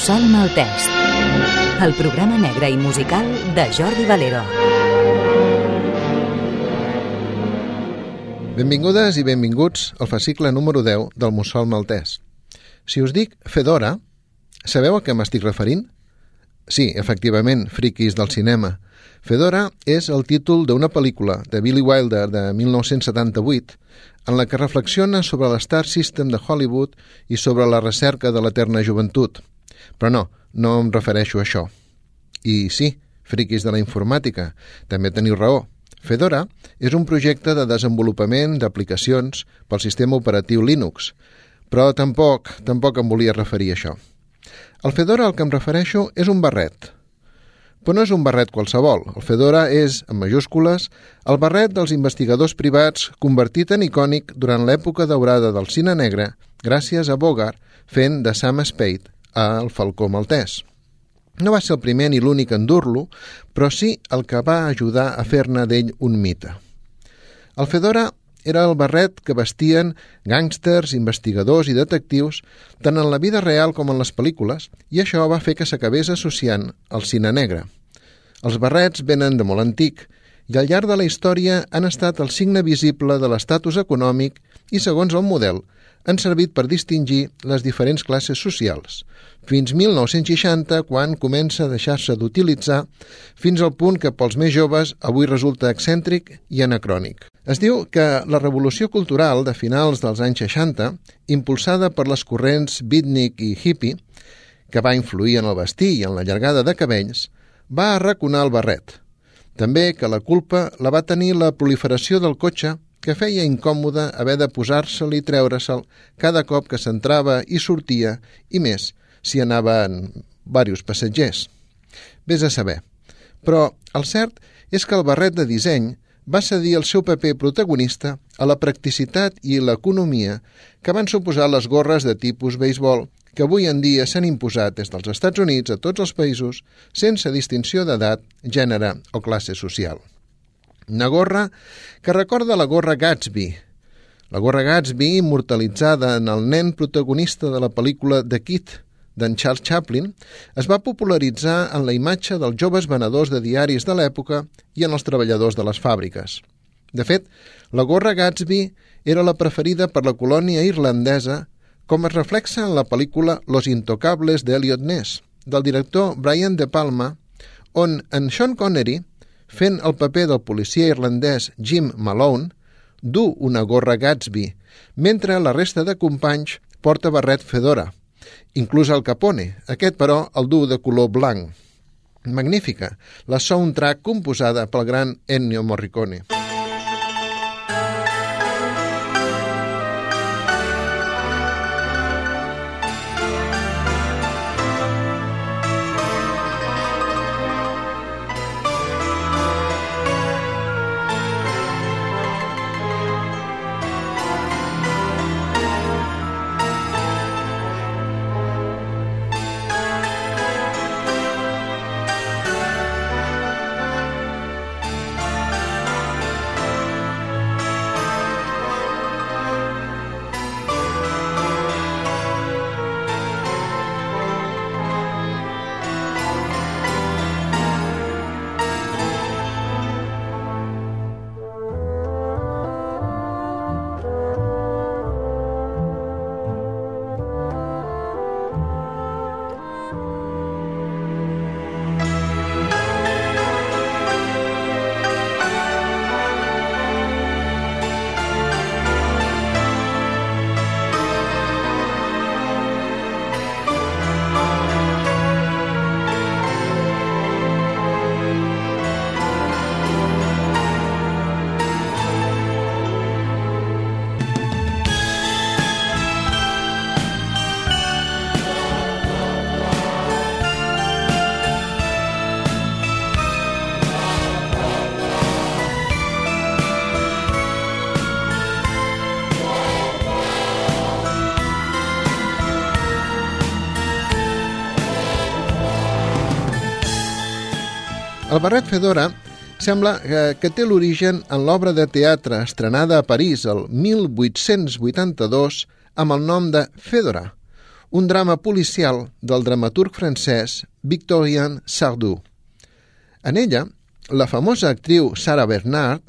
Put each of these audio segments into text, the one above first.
Mussol Maltès, el programa negre i musical de Jordi Valero. Benvingudes i benvinguts al fascicle número 10 del Mussol Maltès. Si us dic Fedora, sabeu a què m'estic referint? Sí, efectivament, friquis del cinema. Fedora és el títol d'una pel·lícula de Billy Wilder de 1978 en la que reflexiona sobre l'Star System de Hollywood i sobre la recerca de l'eterna joventut. Però no, no em refereixo a això. I sí, friquis de la informàtica, també teniu raó. Fedora és un projecte de desenvolupament d'aplicacions pel sistema operatiu Linux, però tampoc, tampoc em volia referir a això. El Fedora al que em refereixo és un barret, però no és un barret qualsevol. El Fedora és, en majúscules, el barret dels investigadors privats convertit en icònic durant l'època daurada del cine negre gràcies a Bogart fent de Sam Spade al Falcó Maltès. No va ser el primer ni l'únic en dur-lo, però sí el que va ajudar a fer-ne d'ell un mite. El Fedora era el barret que vestien gàngsters, investigadors i detectius tant en la vida real com en les pel·lícules, i això va fer que s'acabés associant al cine negre. Els barrets venen de molt antic i al llarg de la història han estat el signe visible de l'estatus econòmic i, segons el model, han servit per distingir les diferents classes socials, fins 1960, quan comença a deixar-se d'utilitzar, fins al punt que pels més joves avui resulta excèntric i anacrònic. Es diu que la revolució cultural de finals dels anys 60, impulsada per les corrents beatnik i hippie, que va influir en el vestir i en la llargada de cabells, va arraconar el barret. També que la culpa la va tenir la proliferació del cotxe que feia incòmode haver de posar-se'l i treure-se'l cada cop que s'entrava i sortia, i més, si anaven diversos passatgers. Ves a saber. Però el cert és que el barret de disseny va cedir el seu paper protagonista a la practicitat i l'economia que van suposar les gorres de tipus béisbol que avui en dia s'han imposat des dels Estats Units a tots els països sense distinció d'edat, gènere o classe social. Una gorra que recorda la gorra Gatsby, la gorra Gatsby immortalitzada en el nen protagonista de la pel·lícula The Kid, d'en Charles Chaplin, es va popularitzar en la imatge dels joves venedors de diaris de l'època i en els treballadors de les fàbriques. De fet, la gorra Gatsby era la preferida per la colònia irlandesa com es reflexa en la pel·lícula Los Intocables d'Eliot Ness, del director Brian De Palma, on en Sean Connery, fent el paper del policia irlandès Jim Malone, du una gorra Gatsby, mentre la resta de companys porta barret Fedora, inclús el Capone, aquest però el du de color blanc. Magnífica, la soundtrack composada pel gran Ennio Morricone. El barret Fedora sembla que, que té l'origen en l'obra de teatre estrenada a París el 1882 amb el nom de Fedora, un drama policial del dramaturg francès Victorien Sardou. En ella, la famosa actriu Sara Bernard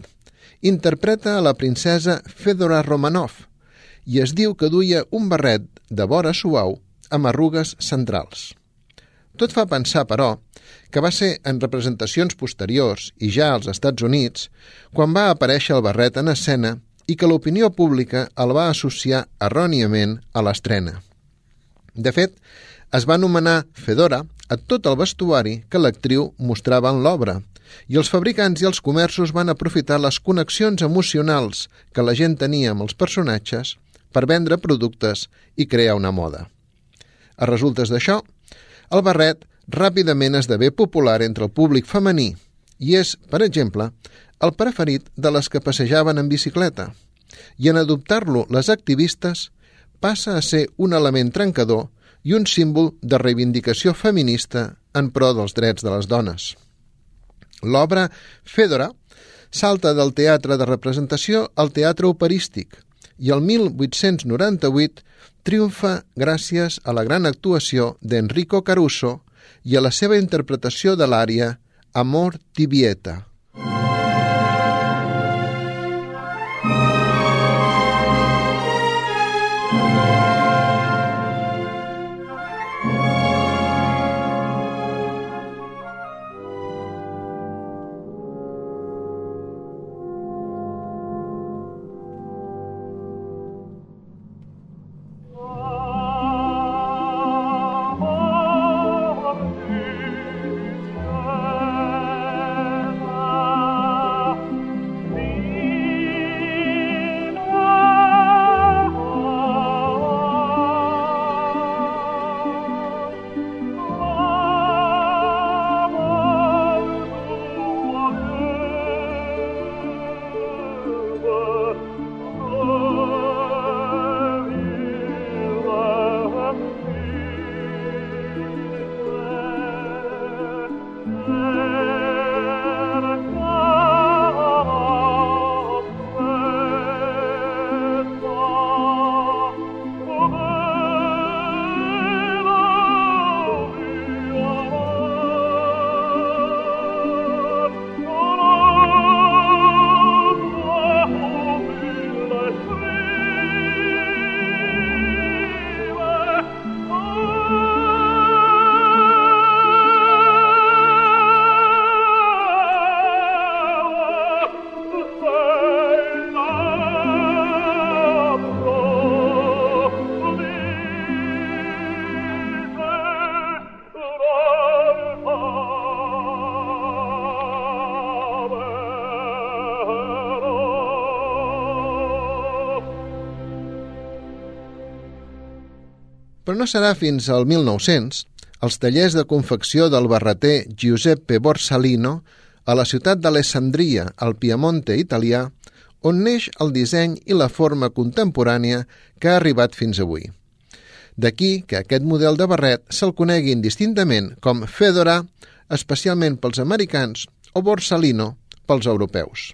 interpreta a la princesa Fedora Romanov i es diu que duia un barret de vora suau amb arrugues centrals. Tot fa pensar, però, que va ser en representacions posteriors i ja als Estats Units quan va aparèixer el barret en escena i que l'opinió pública el va associar erròniament a l'estrena. De fet, es va anomenar Fedora a tot el vestuari que l'actriu mostrava en l'obra i els fabricants i els comerços van aprofitar les connexions emocionals que la gent tenia amb els personatges per vendre productes i crear una moda. A resultes d'això, el barret ràpidament esdevé popular entre el públic femení i és, per exemple, el preferit de les que passejaven en bicicleta. I en adoptar-lo les activistes passa a ser un element trencador i un símbol de reivindicació feminista en pro dels drets de les dones. L'obra Fedora salta del teatre de representació al teatre operístic i el 1898 triomfa gràcies a la gran actuació d'Enrico Caruso i a la seva interpretació de l'ària Amor Tibieta. Però no serà fins al 1900, els tallers de confecció del barreter Giuseppe Borsalino a la ciutat d'Alessandria, al Piemonte italià, on neix el disseny i la forma contemporània que ha arribat fins avui. D'aquí que aquest model de barret se'l conegui indistintament com Fedora, especialment pels americans, o Borsalino pels europeus.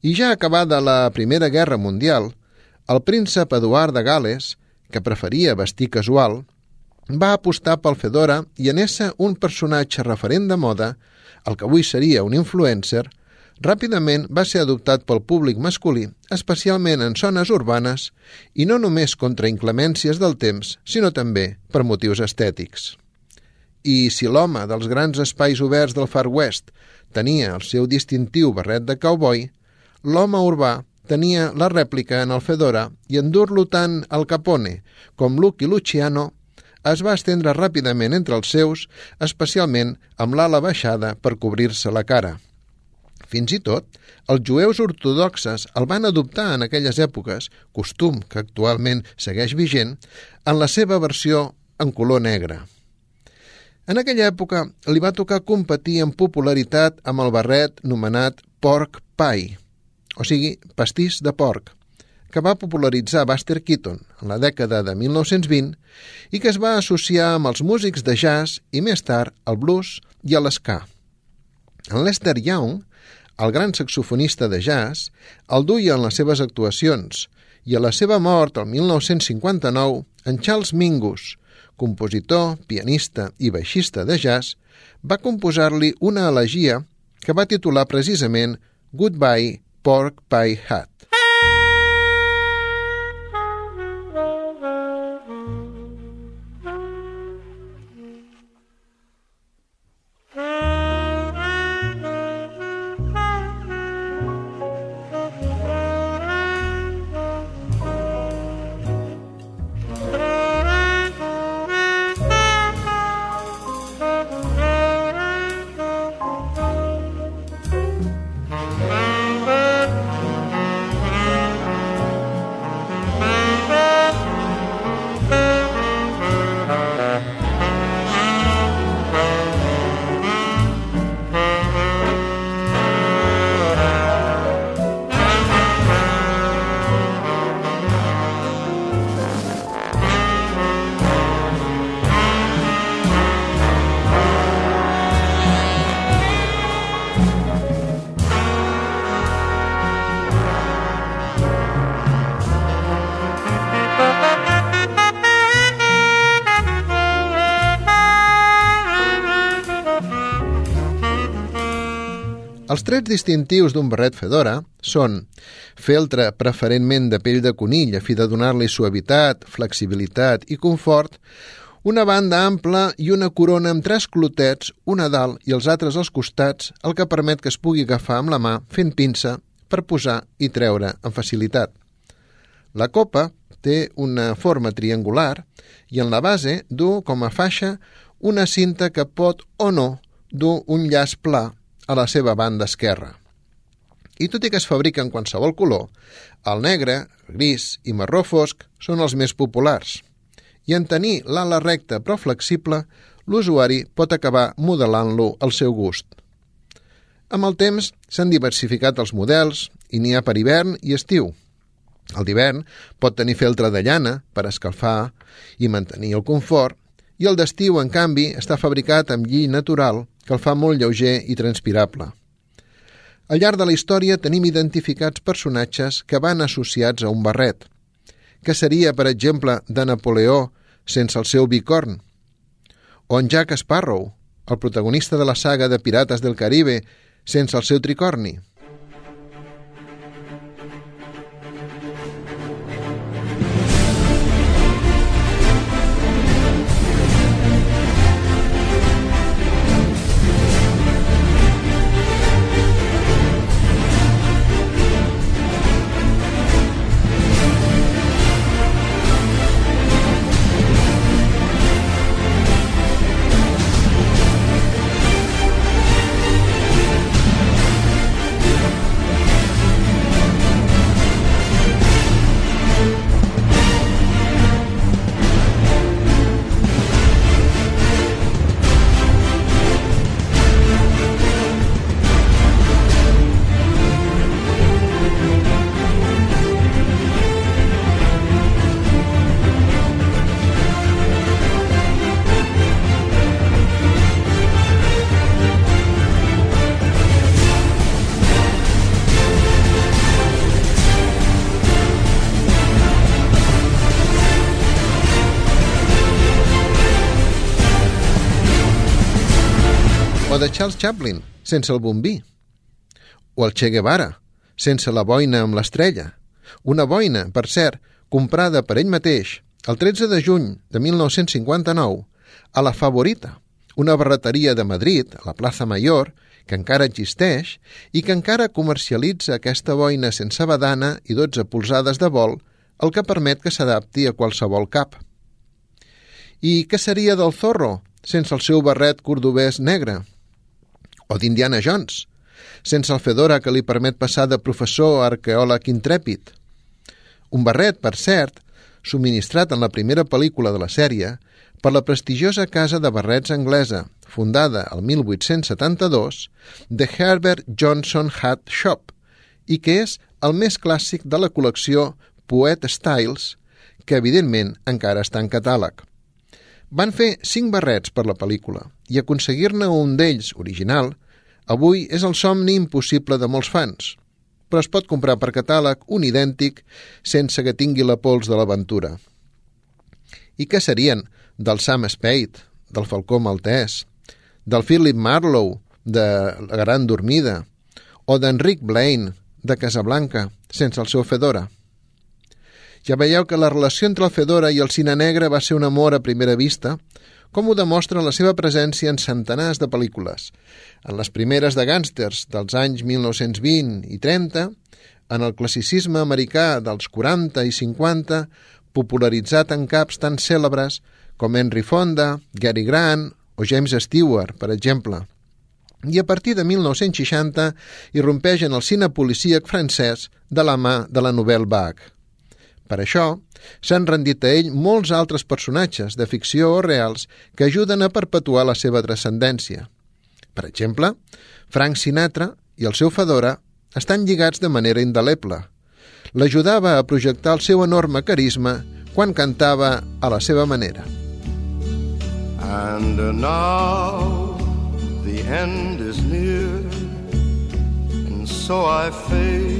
I ja acabada la Primera Guerra Mundial, el príncep Eduard de Gales que preferia vestir casual, va apostar pel Fedora i en ésser un personatge referent de moda, el que avui seria un influencer, ràpidament va ser adoptat pel públic masculí, especialment en zones urbanes, i no només contra inclemències del temps, sinó també per motius estètics. I si l'home dels grans espais oberts del Far West tenia el seu distintiu barret de cowboy, l'home urbà tenia la rèplica en el Fedora i endur-lo tant al Capone com Lucky Luciano es va estendre ràpidament entre els seus, especialment amb l'ala baixada per cobrir-se la cara. Fins i tot, els jueus ortodoxes el van adoptar en aquelles èpoques, costum que actualment segueix vigent, en la seva versió en color negre. En aquella època li va tocar competir en popularitat amb el barret nomenat pork pie, o sigui, pastís de porc, que va popularitzar Buster Keaton en la dècada de 1920 i que es va associar amb els músics de jazz i més tard al blues i a l'esca. En Lester Young, el gran saxofonista de jazz, el duia en les seves actuacions i a la seva mort, el 1959, En Charles Mingus, compositor, pianista i baixista de jazz, va composar-li una elegia que va titular precisament Goodbye Pork Pie Hat. Els trets distintius d'un barret fedora són feltre preferentment de pell de conill a fi de donar-li suavitat, flexibilitat i confort, una banda ampla i una corona amb tres clotets, una dalt i els altres als costats, el que permet que es pugui agafar amb la mà fent pinça per posar i treure amb facilitat. La copa té una forma triangular i en la base du com a faixa una cinta que pot o no dur un llaç pla a la seva banda esquerra. I tot i que es fabrica en qualsevol color, el negre, gris i marró fosc són els més populars. I en tenir l'ala recta però flexible, l'usuari pot acabar modelant-lo al seu gust. Amb el temps s'han diversificat els models i n'hi ha per hivern i estiu. El d'hivern pot tenir feltre de llana per escalfar i mantenir el confort i el d'estiu, en canvi, està fabricat amb lli natural que el fa molt lleuger i transpirable. Al llarg de la història tenim identificats personatges que van associats a un barret, que seria, per exemple, de Napoleó sense el seu bicorn, o en Jack Sparrow, el protagonista de la saga de Pirates del Caribe, sense el seu tricorni. De Charles Chaplin, sense el bombí. O el Che Guevara, sense la boina amb l'estrella. Una boina, per cert, comprada per ell mateix el 13 de juny de 1959 a La Favorita, una barreteria de Madrid, a la plaça Mayor, que encara existeix i que encara comercialitza aquesta boina sense badana i 12 polzades de vol, el que permet que s'adapti a qualsevol cap. I què seria del Zorro sense el seu barret cordobès negre? O d'Indiana Jones, sense el fedora que li permet passar de professor a arqueòleg intrèpid. Un barret, per cert, subministrat en la primera pel·lícula de la sèrie per la prestigiosa casa de barrets anglesa, fundada el 1872, The Herbert Johnson Hat Shop, i que és el més clàssic de la col·lecció Poet Styles, que evidentment encara està en catàleg. Van fer cinc barrets per la pel·lícula i aconseguir-ne un d'ells, original, avui és el somni impossible de molts fans, però es pot comprar per catàleg un idèntic sense que tingui la pols de l'aventura. i que serien del Sam Spade, del Falcó Maltès, del Philip Marlowe, de La Gran Dormida, o d'Enric Blaine, de Casablanca, sense el seu Fedora. Ja veieu que la relació entre el Fedora i el cine negre va ser un amor a primera vista, com ho demostra la seva presència en centenars de pel·lícules, en les primeres de gàngsters dels anys 1920 i 30, en el classicisme americà dels 40 i 50, popularitzat en caps tan cèlebres com Henry Fonda, Gary Grant o James Stewart, per exemple. I a partir de 1960 irrompeix en el cine policíac francès de la mà de la Nouvelle Vague. Per això, s'han rendit a ell molts altres personatges de ficció o reals que ajuden a perpetuar la seva transcendència. Per exemple, Frank Sinatra i el seu Fedora estan lligats de manera indeleble. L'ajudava a projectar el seu enorme carisma quan cantava a la seva manera. And now the end is near And so I face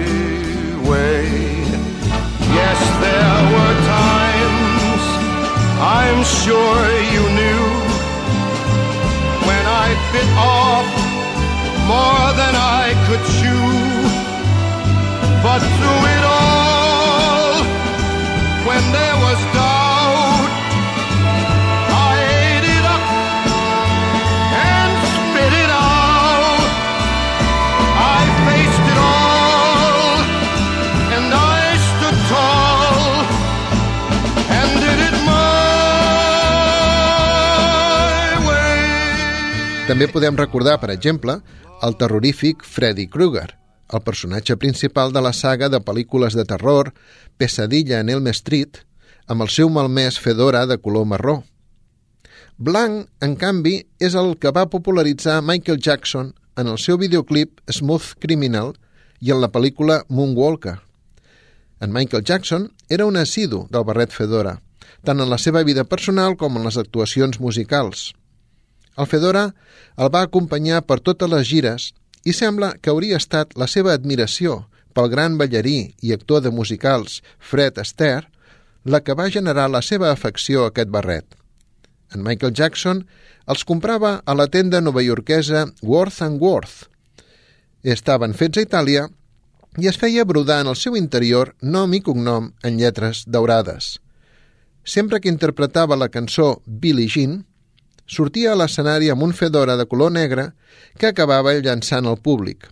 there were times I'm sure you knew when I bit off more than I could chew. But through it all, També podem recordar, per exemple, el terrorífic Freddy Krueger, el personatge principal de la saga de pel·lícules de terror Pesadilla en Elm Street, amb el seu malmès fedora de color marró. Blanc, en canvi, és el que va popularitzar Michael Jackson en el seu videoclip Smooth Criminal i en la pel·lícula Moonwalker. En Michael Jackson era un assidu del barret fedora, tant en la seva vida personal com en les actuacions musicals. El Fedora el va acompanyar per totes les gires i sembla que hauria estat la seva admiració pel gran ballarí i actor de musicals Fred Astaire la que va generar la seva afecció a aquest barret. En Michael Jackson els comprava a la tenda novaiorquesa Worth and Worth. Estaven fets a Itàlia i es feia brodar en el seu interior nom i cognom en lletres daurades. Sempre que interpretava la cançó Billie Jean, sortia a l'escenari amb un fedora de color negre que acabava llançant al públic.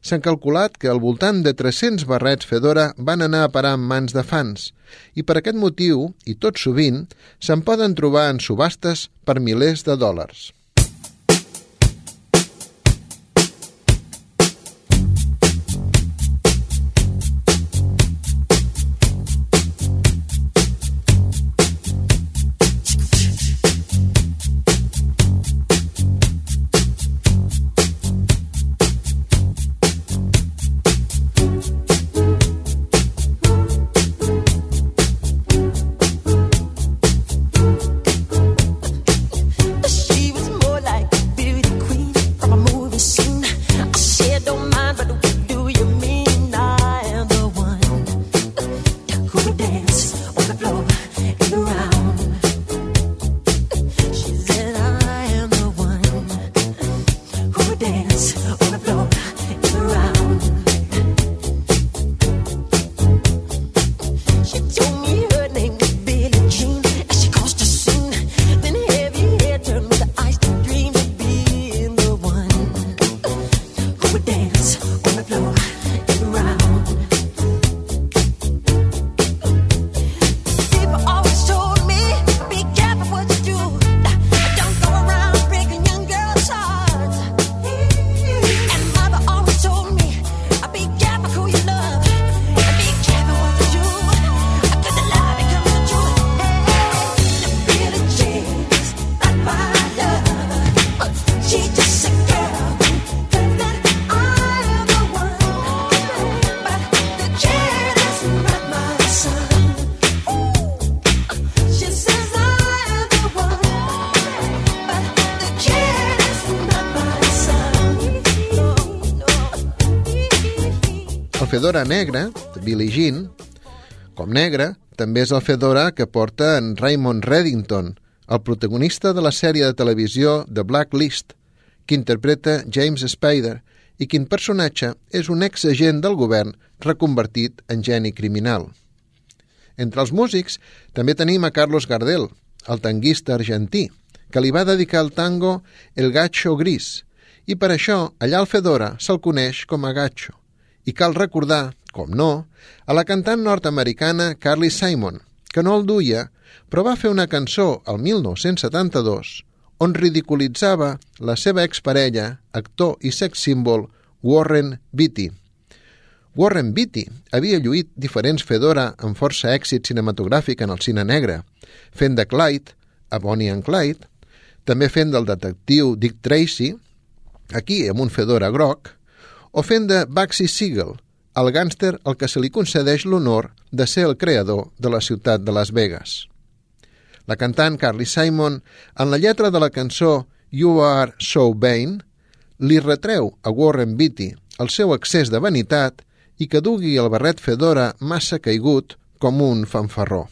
S'han calculat que al voltant de 300 barrets Fedora van anar a parar en mans de fans i per aquest motiu, i tot sovint, se'n poden trobar en subhastes per milers de dòlars. Fedora negra, Billie Jean, com negra, també és el Fedora que porta en Raymond Reddington, el protagonista de la sèrie de televisió The Blacklist, que interpreta James Spader i quin personatge és un ex-agent del govern reconvertit en geni criminal. Entre els músics també tenim a Carlos Gardel, el tanguista argentí, que li va dedicar el tango El Gacho Gris, i per això allà al Fedora se'l coneix com a Gacho. I cal recordar, com no, a la cantant nord-americana Carly Simon, que no el duia, però va fer una cançó el 1972 on ridiculitzava la seva exparella, actor i sex símbol Warren Beatty. Warren Beatty havia lluït diferents Fedora amb força èxit cinematogràfic en el cine negre, fent de Clyde a Bonnie and Clyde, també fent del detectiu Dick Tracy, aquí amb un Fedora groc, o fent de Baxi Siegel, el gàngster al que se li concedeix l'honor de ser el creador de la ciutat de Las Vegas. La cantant Carly Simon, en la lletra de la cançó You Are So Vain, li retreu a Warren Beatty el seu excés de vanitat i que dugui el barret fedora massa caigut com un fanfarró.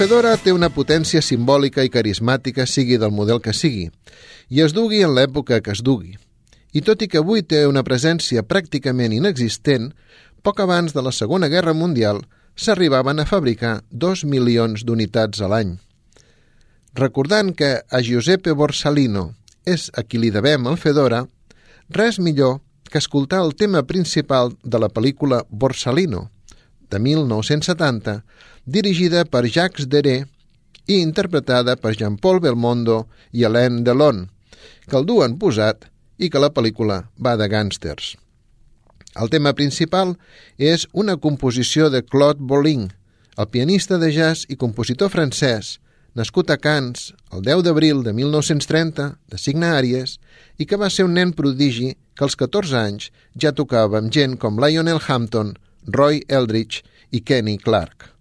Fedora té una potència simbòlica i carismàtica sigui del model que sigui, i es dugui en l'època que es dugui. I tot i que avui té una presència pràcticament inexistent, poc abans de la Segona Guerra Mundial s'arribaven a fabricar dos milions d'unitats a l'any. Recordant que a Giuseppe Borsalino és a qui li devem el Fedora, res millor que escoltar el tema principal de la pel·lícula Borsalino, de 1970, dirigida per Jacques Deré i interpretada per Jean-Paul Belmondo i Alain Delon, que el duen posat i que la pel·lícula va de gàngsters. El tema principal és una composició de Claude Bolling, el pianista de jazz i compositor francès, nascut a Cans el 10 d'abril de 1930, de signe Àries, i que va ser un nen prodigi que als 14 anys ja tocava amb gent com Lionel Hampton, Roy Eldridge i Kenny Clark.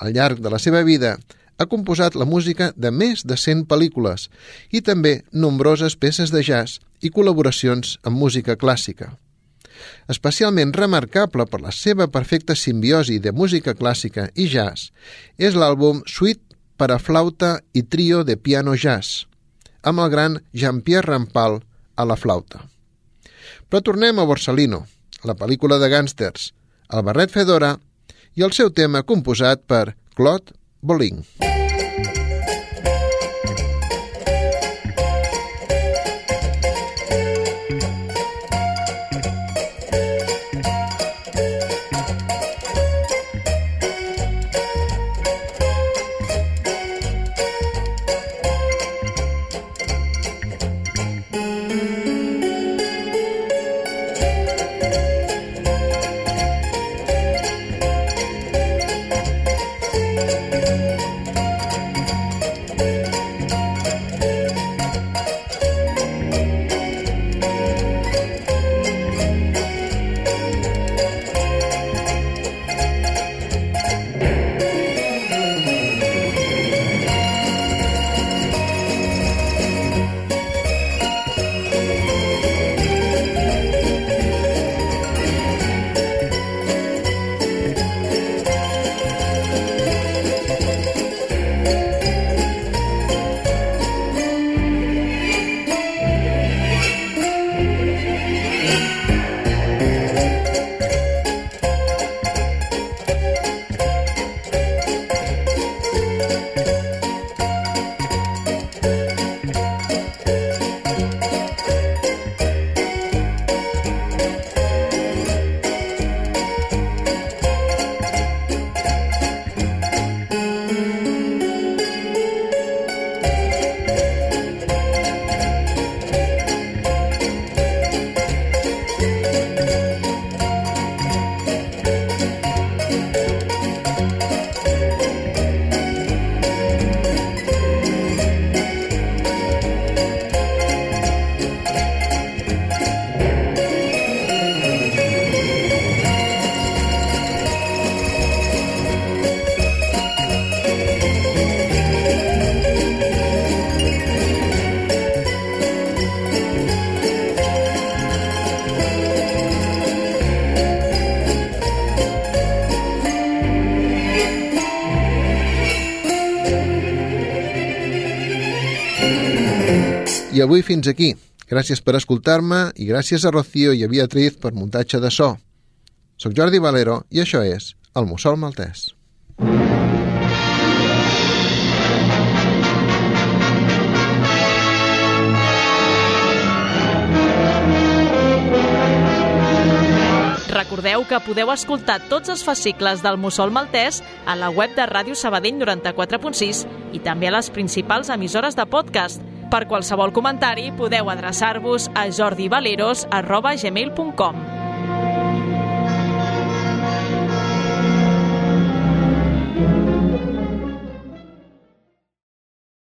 Al llarg de la seva vida ha composat la música de més de 100 pel·lícules i també nombroses peces de jazz i col·laboracions amb música clàssica. Especialment remarcable per la seva perfecta simbiosi de música clàssica i jazz és l'àlbum Suite per a flauta i trio de piano jazz, amb el gran Jean-Pierre Rampal a la flauta. Però tornem a Borsalino, la pel·lícula de gàngsters, el barret Fedora i el seu tema composat per Claude Bolling. I avui fins aquí. Gràcies per escoltar-me i gràcies a Rocío i a Beatriz per muntatge de so. Soc Jordi Valero i això és El Mussol Maltès. Recordeu que podeu escoltar tots els fascicles del Mussol Maltès a la web de Ràdio Sabadell 94.6 i també a les principals emissores de podcast per qualsevol comentari podeu adreçar-vos a jordivaleros.gmail.com